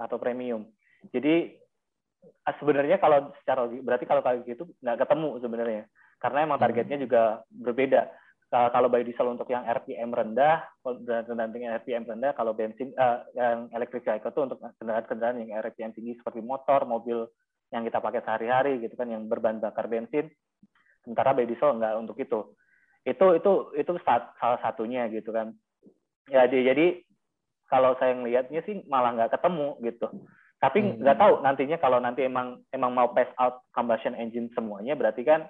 B: atau premium. Jadi uh, sebenarnya kalau secara berarti kalau kayak gitu nggak ketemu sebenarnya karena emang hmm. targetnya juga berbeda. Uh, kalau biodiesel untuk yang RPM rendah dan yang RPM rendah, kalau bensin uh, yang electric vehicle itu untuk kendaraan-kendaraan yang RPM tinggi seperti motor, mobil yang kita pakai sehari-hari gitu kan yang berbahan bakar bensin sementara biodiesel enggak untuk itu itu itu itu salah satunya gitu kan ya jadi kalau saya ngelihatnya sih malah nggak ketemu gitu tapi hmm. nggak hmm. tahu nantinya kalau nanti emang emang mau pass out combustion engine semuanya berarti kan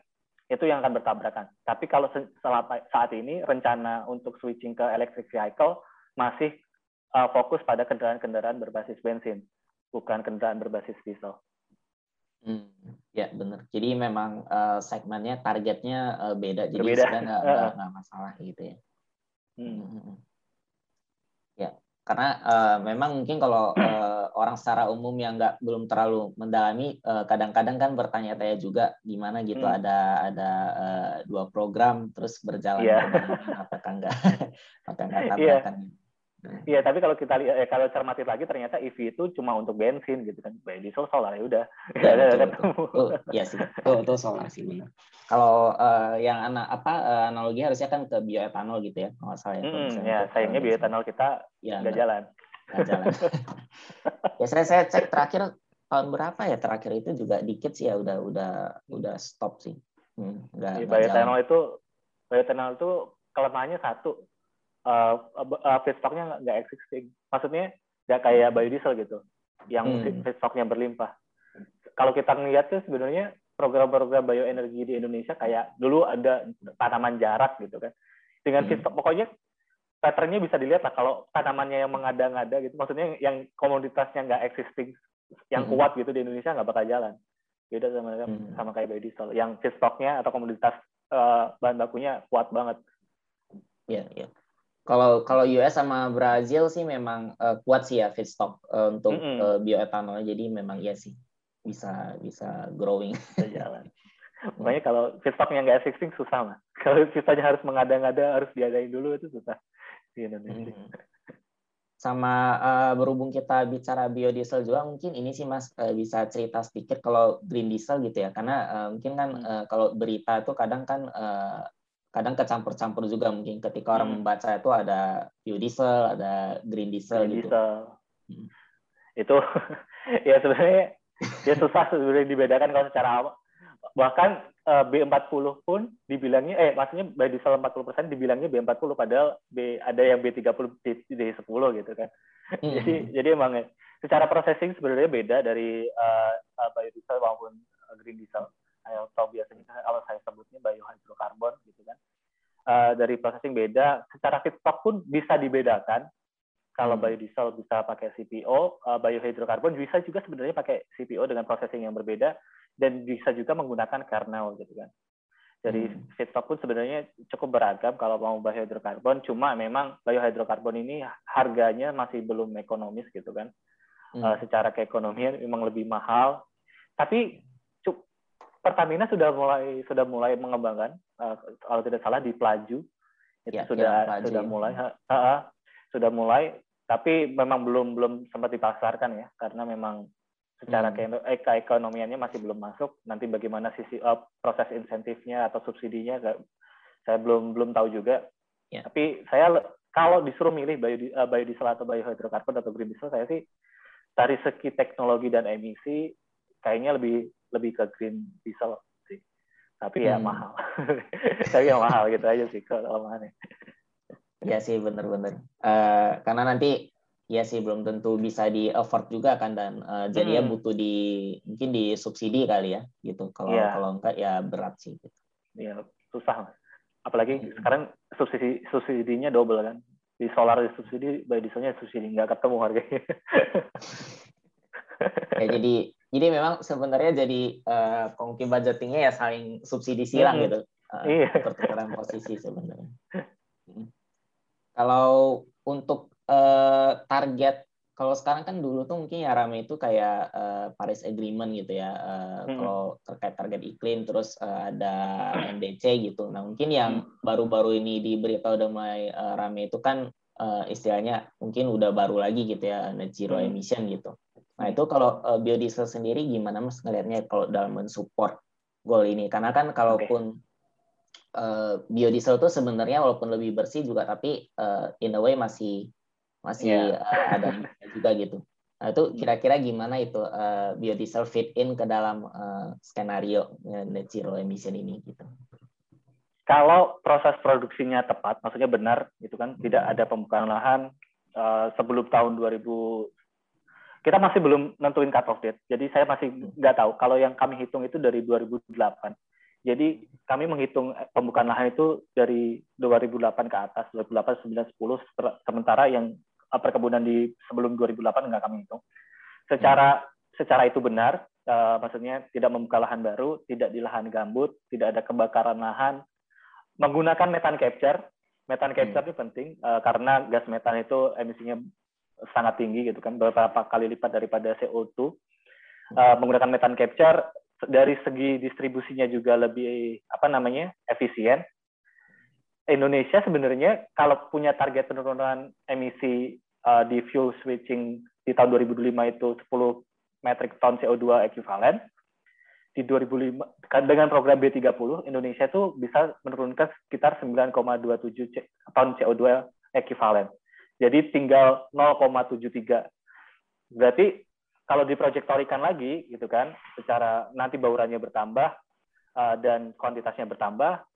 B: itu yang akan bertabrakan tapi kalau saat ini rencana untuk switching ke electric vehicle masih uh, fokus pada kendaraan-kendaraan berbasis bensin bukan kendaraan berbasis diesel.
A: Hmm, ya benar. Jadi memang uh, segmennya targetnya uh, beda, jadi
B: Berbeda.
A: sebenarnya nggak nggak masalah gitu ya.
B: Hmm.
A: Hmm, hmm, hmm. Ya, karena uh, memang mungkin kalau uh, orang secara umum yang nggak belum terlalu mendalami, kadang kadang-kadang kan bertanya-tanya juga gimana gitu
B: Hmm.
A: ada ada uh, dua program terus berjalan
B: Iya.
A: berbarengan, apakah nggak apakah nggak
B: Iya.
A: tabrakan gitu.
B: Iya, tapi kalau kita lihat, eh, kalau cermati lagi ternyata EV itu cuma untuk bensin gitu kan, biodiesel solar ya udah.
A: Ya, betul, betul. Oh, iya sih. Betul solar sih benar. Kalau eh, yang anak apa eh, analogi harusnya kan ke bioetanol gitu ya, kalau ya. kalau
B: Hmm, ya
A: untuk,
B: sayangnya
A: eh,
B: bioetanol kita
A: ya,
B: nggak jalan.
A: nggak jalan. ya saya saya cek terakhir tahun berapa ya terakhir itu juga dikit sih ya udah udah udah stop sih. Hmm, nggak jalan.
B: bioetanol itu bioetanol itu kelemahannya satu, uh, uh, feedstocknya nggak existing. Maksudnya nggak kayak biodiesel gitu, yang
A: Hmm.
B: feedstocknya berlimpah. Kalau kita ngeliat tuh sebenarnya program-program bioenergi di Indonesia kayak dulu ada tanaman jarak gitu kan. Dengan
A: Hmm.
B: feedstock pokoknya patternnya bisa dilihat lah kalau tanamannya yang mengada-ngada gitu, maksudnya yang komoditasnya nggak existing, yang
A: Hmm.
B: kuat gitu di Indonesia nggak bakal jalan. Beda sama
A: Hmm.
B: sama kayak biodiesel, yang feedstocknya atau komoditas uh, bahan bakunya kuat banget.
A: Iya, iya. Kalau kalau US sama Brazil sih memang eh, kuat sih ya feedstock eh, untuk
B: Mm-mm.
A: eh, bioetanol. Jadi memang iya sih bisa bisa growing.
B: Bisa jalan. Makanya kalau feedstocknya nggak existing susah mah. Kalau feedstocknya harus mengada-ngada, harus diadain dulu itu susah di Indonesia.
A: Hmm. Sama eh, berhubung kita bicara biodiesel juga, mungkin ini sih Mas eh, bisa cerita sedikit kalau green diesel gitu ya, karena eh, mungkin kan
B: Hmm.
A: eh, kalau berita itu kadang kan eh, kadang kecampur-campur juga mungkin ketika orang
B: Hmm.
A: membaca itu ada biodiesel, ada green diesel
B: Green
A: gitu.
B: diesel.
A: Hmm.
B: Itu ya sebenarnya ya susah sebenarnya dibedakan kalau secara awam. Bahkan eh, B40 pun dibilangnya eh maksudnya biodiesel 40% dibilangnya B40 padahal B ada yang B30 D- D10 gitu kan.
A: Hmm.
B: Jadi jadi emang ya, secara processing sebenarnya beda dari uh, uh, biodiesel maupun green diesel atau biasanya kalau saya sebutnya biohydrocarbon gitu kan. Uh, dari processing beda, secara feedstock pun bisa dibedakan. Kalau
A: Hmm.
B: biodiesel bisa pakai CPO, uh, biohydrocarbon bisa juga sebenarnya pakai CPO dengan processing yang berbeda dan bisa juga menggunakan kernel gitu kan. Jadi
A: Hmm.
B: feedstock pun sebenarnya cukup beragam kalau mau biohydrocarbon, cuma memang biohydrocarbon ini harganya masih belum ekonomis gitu kan.
A: Hmm.
B: Uh, secara keekonomian memang lebih mahal. Tapi Pertamina sudah mulai sudah mulai mengembangkan uh, kalau tidak salah di Pelaju. Itu
A: Ya,
B: sudah
A: ya, Pelaju,
B: sudah mulai ha- ha, sudah mulai. Tapi memang belum belum sempat dipasarkan ya karena memang secara
A: Hmm.
B: ke- eh, keekonomiannya masih belum masuk. Nanti bagaimana sisi uh, proses insentifnya atau subsidinya saya belum belum tahu juga.
A: Ya.
B: tapi saya kalau disuruh milih biodi- uh, biodiesel atau biohydrocarbon atau green diesel saya sih dari segi teknologi dan emisi kayaknya lebih lebih ke green diesel sih tapi ya
A: Hmm.
B: mahal tapi ya mahal gitu aja sih kalau kelemahannya
A: Iya sih benar-benar. Eh, karena nanti ya sih belum tentu bisa di afford juga kan dan eh, jadinya
B: Hmm.
A: butuh di mungkin di subsidi kali ya gitu. Kalau
B: Iya.
A: kalau enggak ya berat sih. Gitu.
B: ya susah apalagi
A: Hmm.
B: sekarang subsidi subsidinya double kan di solar di subsidi biodieselnya subsidi nggak ketemu harganya
A: Ya jadi jadi memang sebenarnya jadi eh, kongki budgetingnya ya saling subsidi silang
B: Hmm.
A: gitu. Eh,
B: Iya.
A: pertukaran posisi sebenarnya. Hmm. Kalau untuk eh, target kalau sekarang kan dulu tuh mungkin ya rame itu kayak eh, Paris Agreement gitu ya. Eh,
B: Hmm.
A: Kalau terkait target iklim terus eh, ada NDC gitu. Nah mungkin yang
B: Hmm.
A: baru-baru ini diberitahu udah mulai eh, rame itu kan eh, istilahnya mungkin udah baru lagi gitu ya net zero emission gitu. Nah itu kalau eh, biodiesel sendiri gimana mas ngelihatnya kalau dalam mensupport goal ini? Karena kan kalaupun eh, biodiesel itu sebenarnya walaupun lebih bersih juga tapi eh, in a way masih masih
B: Iya.
A: eh, ada juga gitu. Nah itu kira-kira gimana itu eh, biodiesel fit in ke dalam eh, skenario net zero emission ini gitu?
B: kalau proses produksinya tepat, maksudnya benar, itu kan tidak ada pembukaan lahan uh, sebelum tahun 2000. Kita masih belum nentuin cut off date, jadi saya masih nggak tahu. Kalau yang kami hitung itu dari 2008. Jadi kami menghitung pembukaan lahan itu dari 2008 ke atas, 2008, 9, 10, sementara yang uh, perkebunan di sebelum 2008 nggak kami hitung. secara secara itu benar, uh, maksudnya tidak membuka lahan baru, tidak di lahan gambut, tidak ada kebakaran lahan, menggunakan metan capture. Metan capture hmm. itu penting uh, karena gas metan itu emisinya sangat tinggi gitu kan, beberapa kali lipat daripada CO2. Uh, hmm. menggunakan metan capture dari segi distribusinya juga lebih apa namanya efisien. Indonesia sebenarnya kalau punya target penurunan emisi uh, di fuel switching di tahun 2005 itu 10 metric ton CO2 ekuivalen. Di 2005 dengan program B30 Indonesia itu bisa menurunkan sekitar 9,27 ton CO2 ekuivalen. Jadi tinggal 0,73. Berarti kalau diprojektorikan lagi gitu kan, secara nanti baurannya bertambah uh, dan kuantitasnya bertambah,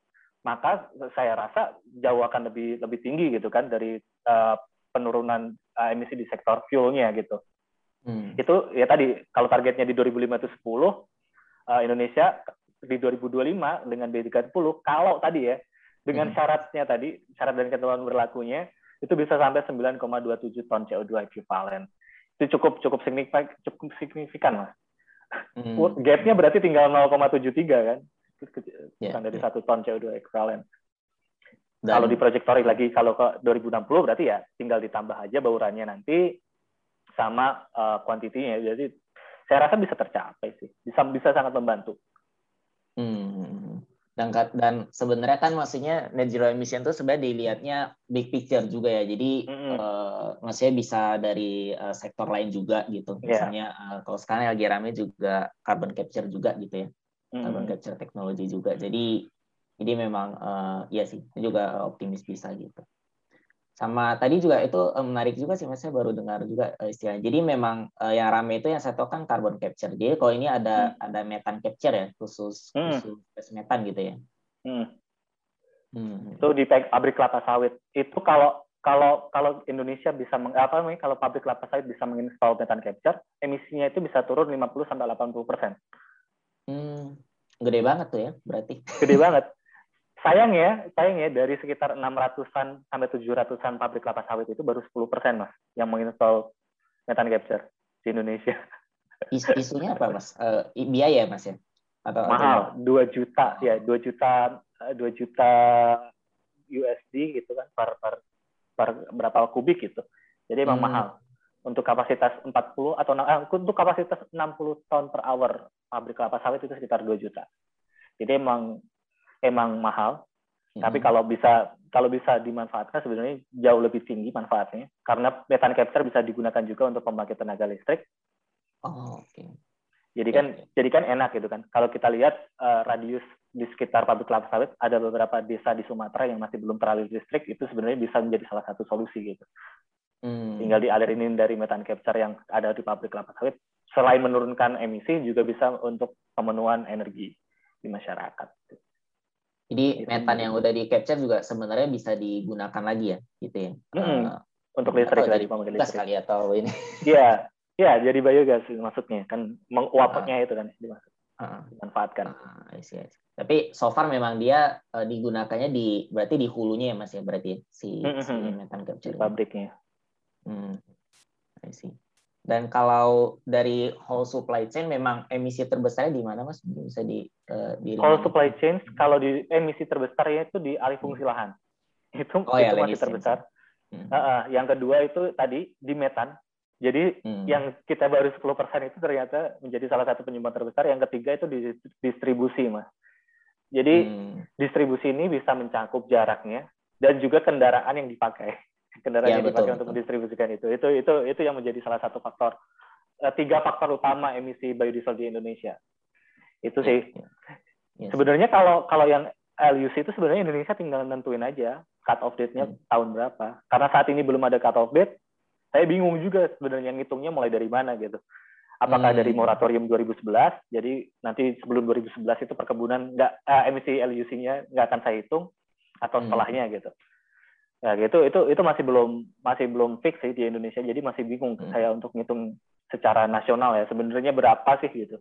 B: maka saya rasa jauh akan lebih lebih tinggi gitu kan dari uh, penurunan uh, emisi di sektor fuelnya gitu. Hmm. Itu ya tadi kalau targetnya di 2005 itu 10, uh, Indonesia di 2025 dengan B30 kalau tadi ya dengan hmm. syaratnya tadi syarat dan ketentuan berlakunya itu bisa sampai 9,27 ton CO2 ekuivalen. Itu cukup cukup signifikan cukup signifikan mas. Hmm. Gapnya berarti tinggal 0,73 kan, yeah, dari ya. satu yeah. ton CO2 ekuivalen. Dan, kalau di lagi kalau ke 2060 berarti ya tinggal ditambah aja baurannya nanti sama uh, kuantitinya. Jadi saya rasa bisa tercapai sih. Bisa bisa sangat membantu.
A: Hmm. Dan dan sebenarnya kan maksudnya net zero emission itu sebenarnya dilihatnya big picture juga ya. Jadi mm-hmm. uh, maksudnya bisa dari uh, sektor lain juga gitu. Yeah. Misalnya uh, kalau sekarang lagi rame juga carbon capture juga gitu ya. Mm-hmm. Carbon capture teknologi juga. Jadi jadi memang uh, ya sih juga optimis bisa gitu sama tadi juga itu um, menarik juga sih mas saya baru dengar juga uh, istilah jadi memang uh, yang rame itu yang saya tahu kan carbon capture jadi kalau ini ada hmm. ada metan capture ya khusus hmm. khusus metan gitu ya hmm.
B: Hmm. itu di pabrik kelapa sawit itu kalau kalau kalau Indonesia bisa meng, apa namanya kalau pabrik kelapa sawit bisa menginstal metan capture emisinya itu bisa turun 50 sampai 80 persen
A: hmm. gede banget tuh ya berarti
B: gede banget sayang ya, sayang ya dari sekitar 600-an sampai 700-an pabrik kelapa sawit itu baru 10 persen mas yang menginstall metan capture di Indonesia.
A: Is isunya apa mas? Uh, biaya mas ya?
B: Atau mahal, dua juta ya, dua juta, eh, dua juta USD gitu kan per per per berapa kubik gitu. Jadi emang hmm. mahal untuk kapasitas 40 atau eh, untuk kapasitas 60 ton per hour pabrik kelapa sawit itu sekitar 2 juta. Jadi emang emang mahal, hmm. tapi kalau bisa kalau bisa dimanfaatkan sebenarnya jauh lebih tinggi manfaatnya karena metan capture bisa digunakan juga untuk pembangkit tenaga listrik.
A: Oh, oke. Okay.
B: Jadi kan yeah, yeah. jadi kan enak gitu kan. Kalau kita lihat uh, radius di sekitar pabrik kelapa sawit ada beberapa desa di Sumatera yang masih belum teraliri listrik itu sebenarnya bisa menjadi salah satu solusi gitu. Hmm. Tinggal dialirin dari metan capture yang ada di pabrik kelapa sawit selain menurunkan emisi juga bisa untuk pemenuhan energi di masyarakat.
A: Jadi metan yang udah di capture juga sebenarnya bisa digunakan lagi ya, gitu ya.
B: Mm-hmm. Uh, untuk listrik tadi pemakaian
A: listrik. kali atau ini.
B: Iya, iya jadi biogas maksudnya kan menguapnya uh, itu kan dimaksud. Uh, dimanfaatkan.
A: Uh, isi, isi. Tapi so far memang dia uh, digunakannya di berarti di hulunya ya Mas ya berarti ya, si, mm-hmm. si metan capture.
B: Di pabriknya.
A: Hmm. I see. Dan kalau dari whole supply chain memang emisi terbesarnya di mana mas? Bisa di, uh,
B: di Whole supply chain kalau di emisi terbesarnya itu di alih fungsi hmm. lahan. Itu, oh, itu ya, masih terbesar. Hmm. Uh, uh, yang kedua itu tadi di metan. Jadi hmm. yang kita baru 10% itu ternyata menjadi salah satu penyumbang terbesar. Yang ketiga itu di distribusi, Mas. Jadi hmm. distribusi ini bisa mencakup jaraknya dan juga kendaraan yang dipakai kendaraan ya, yang dipakai untuk mendistribusikan itu. Itu itu itu yang menjadi salah satu faktor eh, tiga faktor utama emisi biodiesel di Indonesia. Itu sih. Ya, ya. Sebenarnya kalau kalau yang LUC itu sebenarnya Indonesia tinggal nentuin aja cut off date-nya hmm. tahun berapa. Karena saat ini belum ada cut off date, saya bingung juga sebenarnya ngitungnya mulai dari mana gitu. Apakah hmm. dari moratorium 2011, jadi nanti sebelum 2011 itu perkebunan nggak eh, emisi LUC-nya nggak akan saya hitung, atau hmm. setelahnya gitu ya gitu. Itu itu masih belum masih belum fix sih di Indonesia. Jadi masih bingung hmm. saya untuk ngitung secara nasional ya. Sebenarnya berapa sih gitu.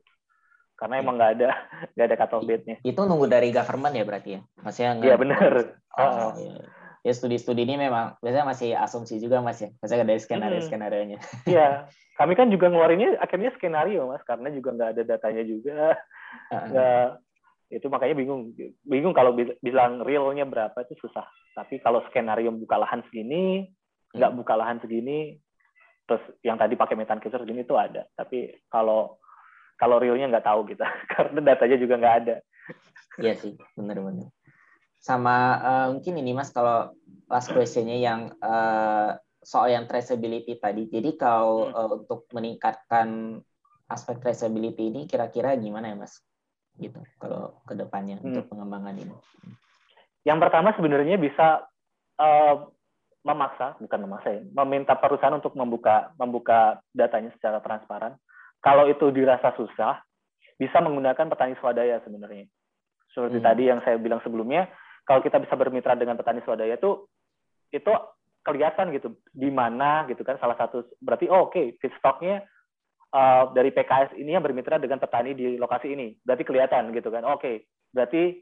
B: Karena emang nggak ada nggak ada cut off date-nya.
A: Itu nunggu dari government ya berarti ya?
B: Masih iya benar
A: oh, oh. Iya. ya studi-studi ini memang biasanya masih asumsi juga mas ya, biasanya dari skenario skenario nya.
B: Iya, kami kan juga ngeluarinnya akhirnya skenario mas, karena juga nggak ada datanya juga, nggak itu makanya bingung. Bingung kalau bilang realnya berapa itu susah. Tapi kalau skenario buka lahan segini nggak hmm. buka lahan segini terus yang tadi pakai metan capture segini itu ada. Tapi kalau kalau realnya nggak tahu kita karena datanya juga nggak ada.
A: Iya sih benar-benar sama uh, mungkin ini mas kalau last questionnya yang uh, soal yang traceability tadi. Jadi kalau uh, untuk meningkatkan aspek traceability ini kira-kira gimana ya mas gitu kalau ke depannya hmm. untuk pengembangan ini?
B: Yang pertama sebenarnya bisa uh, memaksa, bukan memaksa ya, meminta perusahaan untuk membuka membuka datanya secara transparan. Kalau itu dirasa susah, bisa menggunakan petani swadaya sebenarnya. Seperti hmm. tadi yang saya bilang sebelumnya, kalau kita bisa bermitra dengan petani swadaya itu itu kelihatan gitu di mana gitu kan salah satu berarti oh, oke okay, feedstocknya uh, dari PKS ini yang bermitra dengan petani di lokasi ini. Berarti kelihatan gitu kan. Oke, okay. berarti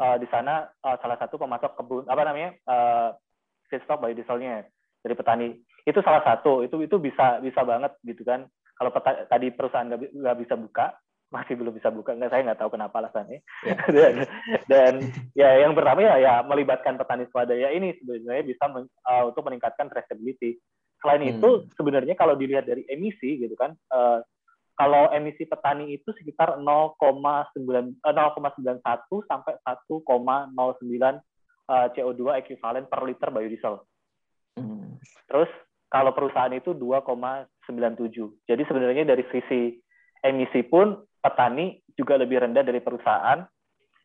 B: uh, di sana uh, salah satu pemasok kebun apa namanya uh, feedstock biodieselnya dari petani. Itu salah satu. Itu itu bisa bisa banget gitu kan. Kalau peta, tadi perusahaan nggak bisa buka, masih belum bisa buka nggak saya nggak tahu kenapa alasannya yeah. dan, dan ya yang pertama ya ya melibatkan petani swadaya ini sebenarnya bisa men, uh, untuk meningkatkan traceability Selain hmm. itu sebenarnya kalau dilihat dari emisi gitu kan, uh, kalau emisi petani itu sekitar 0,9 0,91 sampai 1,09 uh, CO2 ekuivalen per liter biodiesel. Hmm. Terus kalau perusahaan itu 2,97. Jadi sebenarnya dari sisi emisi pun petani juga lebih rendah dari perusahaan.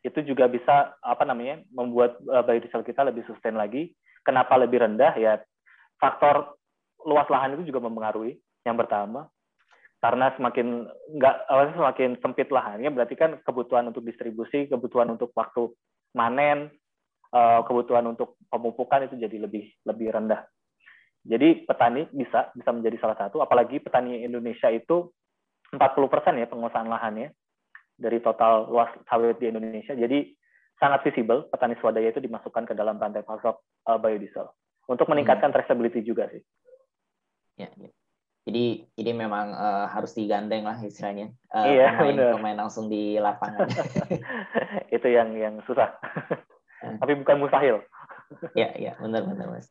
B: Itu juga bisa apa namanya membuat uh, biodiesel kita lebih sustain lagi. Kenapa lebih rendah? Ya faktor luas lahan itu juga mempengaruhi. Yang pertama, karena semakin nggak semakin sempit lahannya, berarti kan kebutuhan untuk distribusi, kebutuhan untuk waktu manen, eh, kebutuhan untuk pemupukan itu jadi lebih lebih rendah. Jadi petani bisa bisa menjadi salah satu, apalagi petani Indonesia itu 40% ya penguasaan lahannya dari total luas sawit di Indonesia. Jadi sangat visible petani swadaya itu dimasukkan ke dalam rantai pasok uh, biodiesel untuk meningkatkan hmm. traceability juga sih
A: ya, ya. Jadi jadi memang uh, harus digandeng lah istilahnya. Uh,
B: iya,
A: pemain, benar. pemain langsung di lapangan.
B: itu yang yang susah. Hmm. Tapi bukan mustahil.
A: ya, ya, benar benar Mas.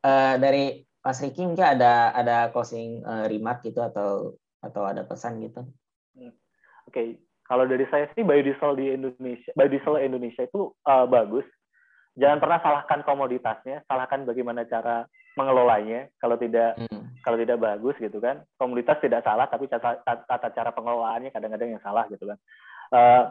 A: Uh, dari Mas Riki mungkin ada ada closing uh, remark gitu atau atau ada pesan gitu?
B: Hmm. Oke, okay. kalau dari saya sih biodiesel di Indonesia, biodiesel Indonesia itu uh, bagus. Jangan pernah salahkan komoditasnya, salahkan bagaimana cara mengelolanya kalau tidak hmm. Kalau tidak bagus gitu kan. Komunitas tidak salah tapi tata, cara pengelolaannya kadang-kadang yang salah gitu kan. Uh,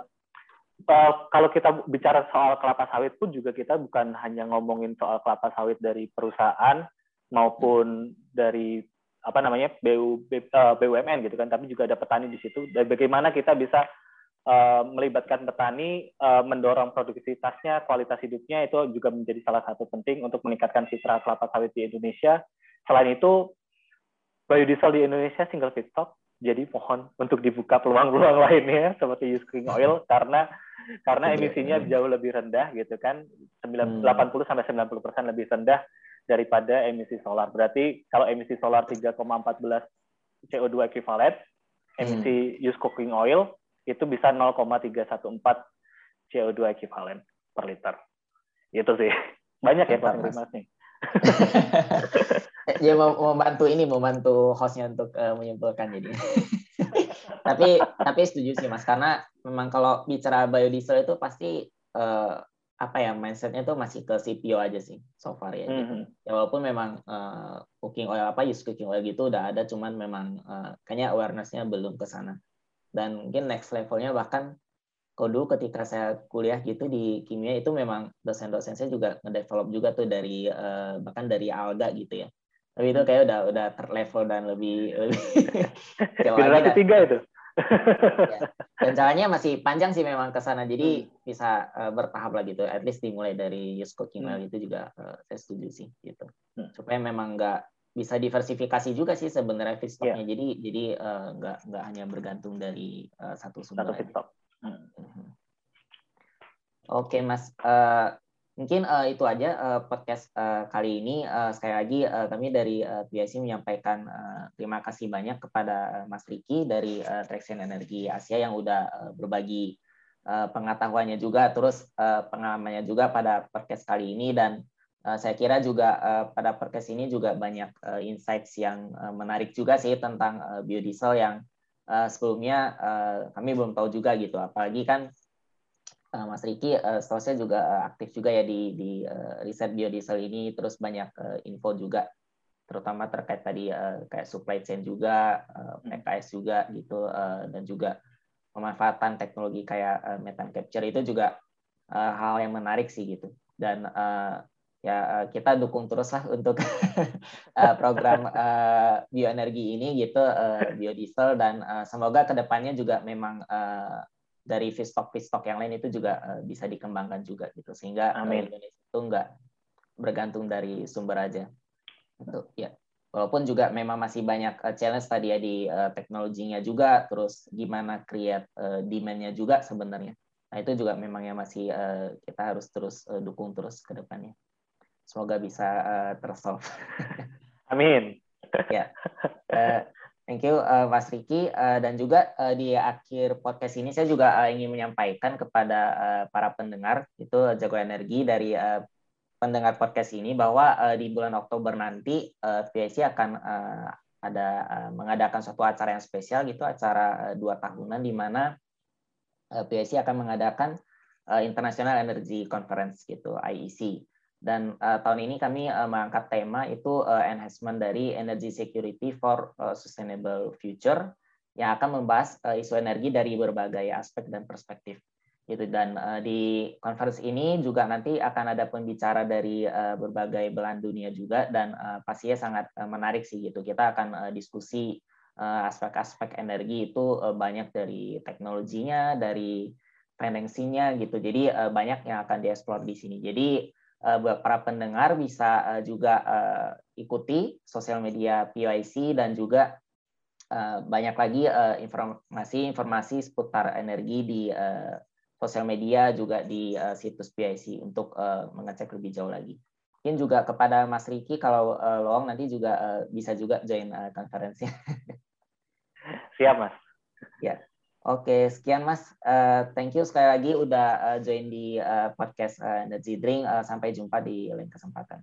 B: uh, kalau kita bicara soal kelapa sawit pun juga kita bukan hanya ngomongin soal kelapa sawit dari perusahaan maupun dari apa namanya BU, BUMN eh, gitu kan tapi juga ada petani di situ. Dan bagaimana kita bisa Eh, melibatkan petani, uh, mendorong produktivitasnya, kualitas hidupnya itu juga menjadi salah satu penting untuk meningkatkan citra kelapa sawit di Indonesia. Selain itu, biodiesel di Indonesia single feedstock, jadi mohon untuk dibuka peluang-peluang lainnya seperti use cooking oil karena karena emisinya jauh lebih rendah gitu kan 80 hmm. sampai 90 persen lebih rendah daripada emisi solar. Berarti kalau emisi solar 3,14 CO2 equivalent, emisi hmm. use cooking oil itu bisa 0,314 CO2 ekivalen per liter. Itu sih. Banyak ya Pak nih.
A: ya mau membantu ini membantu hostnya untuk uh, menyimpulkan jadi tapi tapi setuju sih mas karena memang kalau bicara biodiesel itu pasti uh, apa ya mindsetnya tuh masih ke CPO aja sih so far ya. Mm -hmm. Ya walaupun memang uh, cooking oil apa use cooking oil gitu udah ada, cuman memang uh, kayaknya awarenessnya belum ke sana dan mungkin next levelnya bahkan kalau dulu ketika saya kuliah gitu di kimia itu memang dosen-dosen saya juga ngedevelop juga tuh dari uh, bahkan dari alga gitu ya tapi itu kayak udah udah terlevel dan lebih lebih
B: generasi tiga itu
A: ya. dan caranya masih panjang sih memang ke sana jadi hmm. bisa uh, bertahap lah gitu at least dimulai dari use cooking oil hmm. itu juga uh, saya setuju sih gitu hmm. supaya memang nggak bisa diversifikasi juga sih sebenarnya feedstocknya. Yeah. Jadi jadi uh, nggak nggak hanya bergantung dari uh, satu sumber.
B: Satu feedstock. Hmm.
A: Oke okay, mas, uh, mungkin uh, itu aja uh, podcast uh, kali ini. Uh, sekali lagi uh, kami dari uh, menyampaikan uh, terima kasih banyak kepada Mas Riki dari uh, Traction Energi Asia yang udah uh, berbagi uh, pengetahuannya juga, terus uh, pengalamannya juga pada podcast kali ini dan uh, saya kira juga uh, pada podcast ini juga banyak uh, insights yang uh, menarik juga sih tentang uh, biodiesel yang uh, sebelumnya uh, kami belum tahu juga gitu. Apalagi kan uh, Mas Riki uh, setahu saya juga uh, aktif juga ya di di uh, riset biodiesel ini. Terus banyak uh, info juga terutama terkait tadi uh, kayak supply chain juga uh, PKS juga gitu uh, dan juga pemanfaatan teknologi kayak uh, methane capture. Itu juga uh, hal yang menarik sih gitu. Dan uh, ya kita dukung terus lah untuk program uh, bioenergi ini gitu uh, biodiesel. Dan uh, semoga ke depannya juga memang uh, dari feedstock feedstock yang lain itu juga uh, bisa dikembangkan juga gitu. Sehingga uh, Amin. Indonesia itu enggak bergantung dari sumber aja. Itu ya. Walaupun juga memang masih banyak uh, challenge tadi ya di uh, teknologinya juga terus gimana create uh, demandnya juga sebenarnya. Nah itu juga memang yang masih uh, kita harus terus uh, dukung terus ke depannya. Semoga bisa uh, tersolve.
B: Amin.
A: Ya. Uh, Thank you uh, Mas Riki uh, dan juga uh, di akhir podcast ini saya juga uh, ingin menyampaikan kepada uh, para pendengar itu Jago Energi dari uh, pendengar podcast ini bahwa uh, di bulan Oktober nanti uh, PIC akan uh, ada uh, mengadakan suatu acara yang spesial gitu acara uh, dua tahunan di mana uh, PIC akan mengadakan uh, International Energy Conference gitu IEC. Dan uh, tahun ini kami uh, mengangkat tema itu uh, enhancement dari energy security for sustainable future yang akan membahas uh, isu energi dari berbagai aspek dan perspektif. Gitu dan uh, di conference ini juga nanti akan ada pembicara dari uh, berbagai belahan dunia juga dan uh, pastinya sangat uh, menarik sih gitu. Kita akan uh, diskusi aspek-aspek uh, energi itu uh, banyak dari teknologinya, dari finansinya gitu. Jadi uh, banyak yang akan dieksplor di sini. Jadi para pendengar bisa uh, juga uh, ikuti sosial media PYC dan juga banyak lagi informasi-informasi seputar energi di sosial media juga di uh, situs PIC untuk uh, mengecek lebih jauh lagi. Mungkin juga kepada Mas Riki kalau uh, Loong nanti juga uh, bisa juga join uh, konferensi.
B: Siap Mas.
A: Ya. Oke, sekian Mas. Uh, thank you sekali lagi udah uh, join di uh, podcast uh, Energy Drink. Uh, sampai jumpa di lain kesempatan.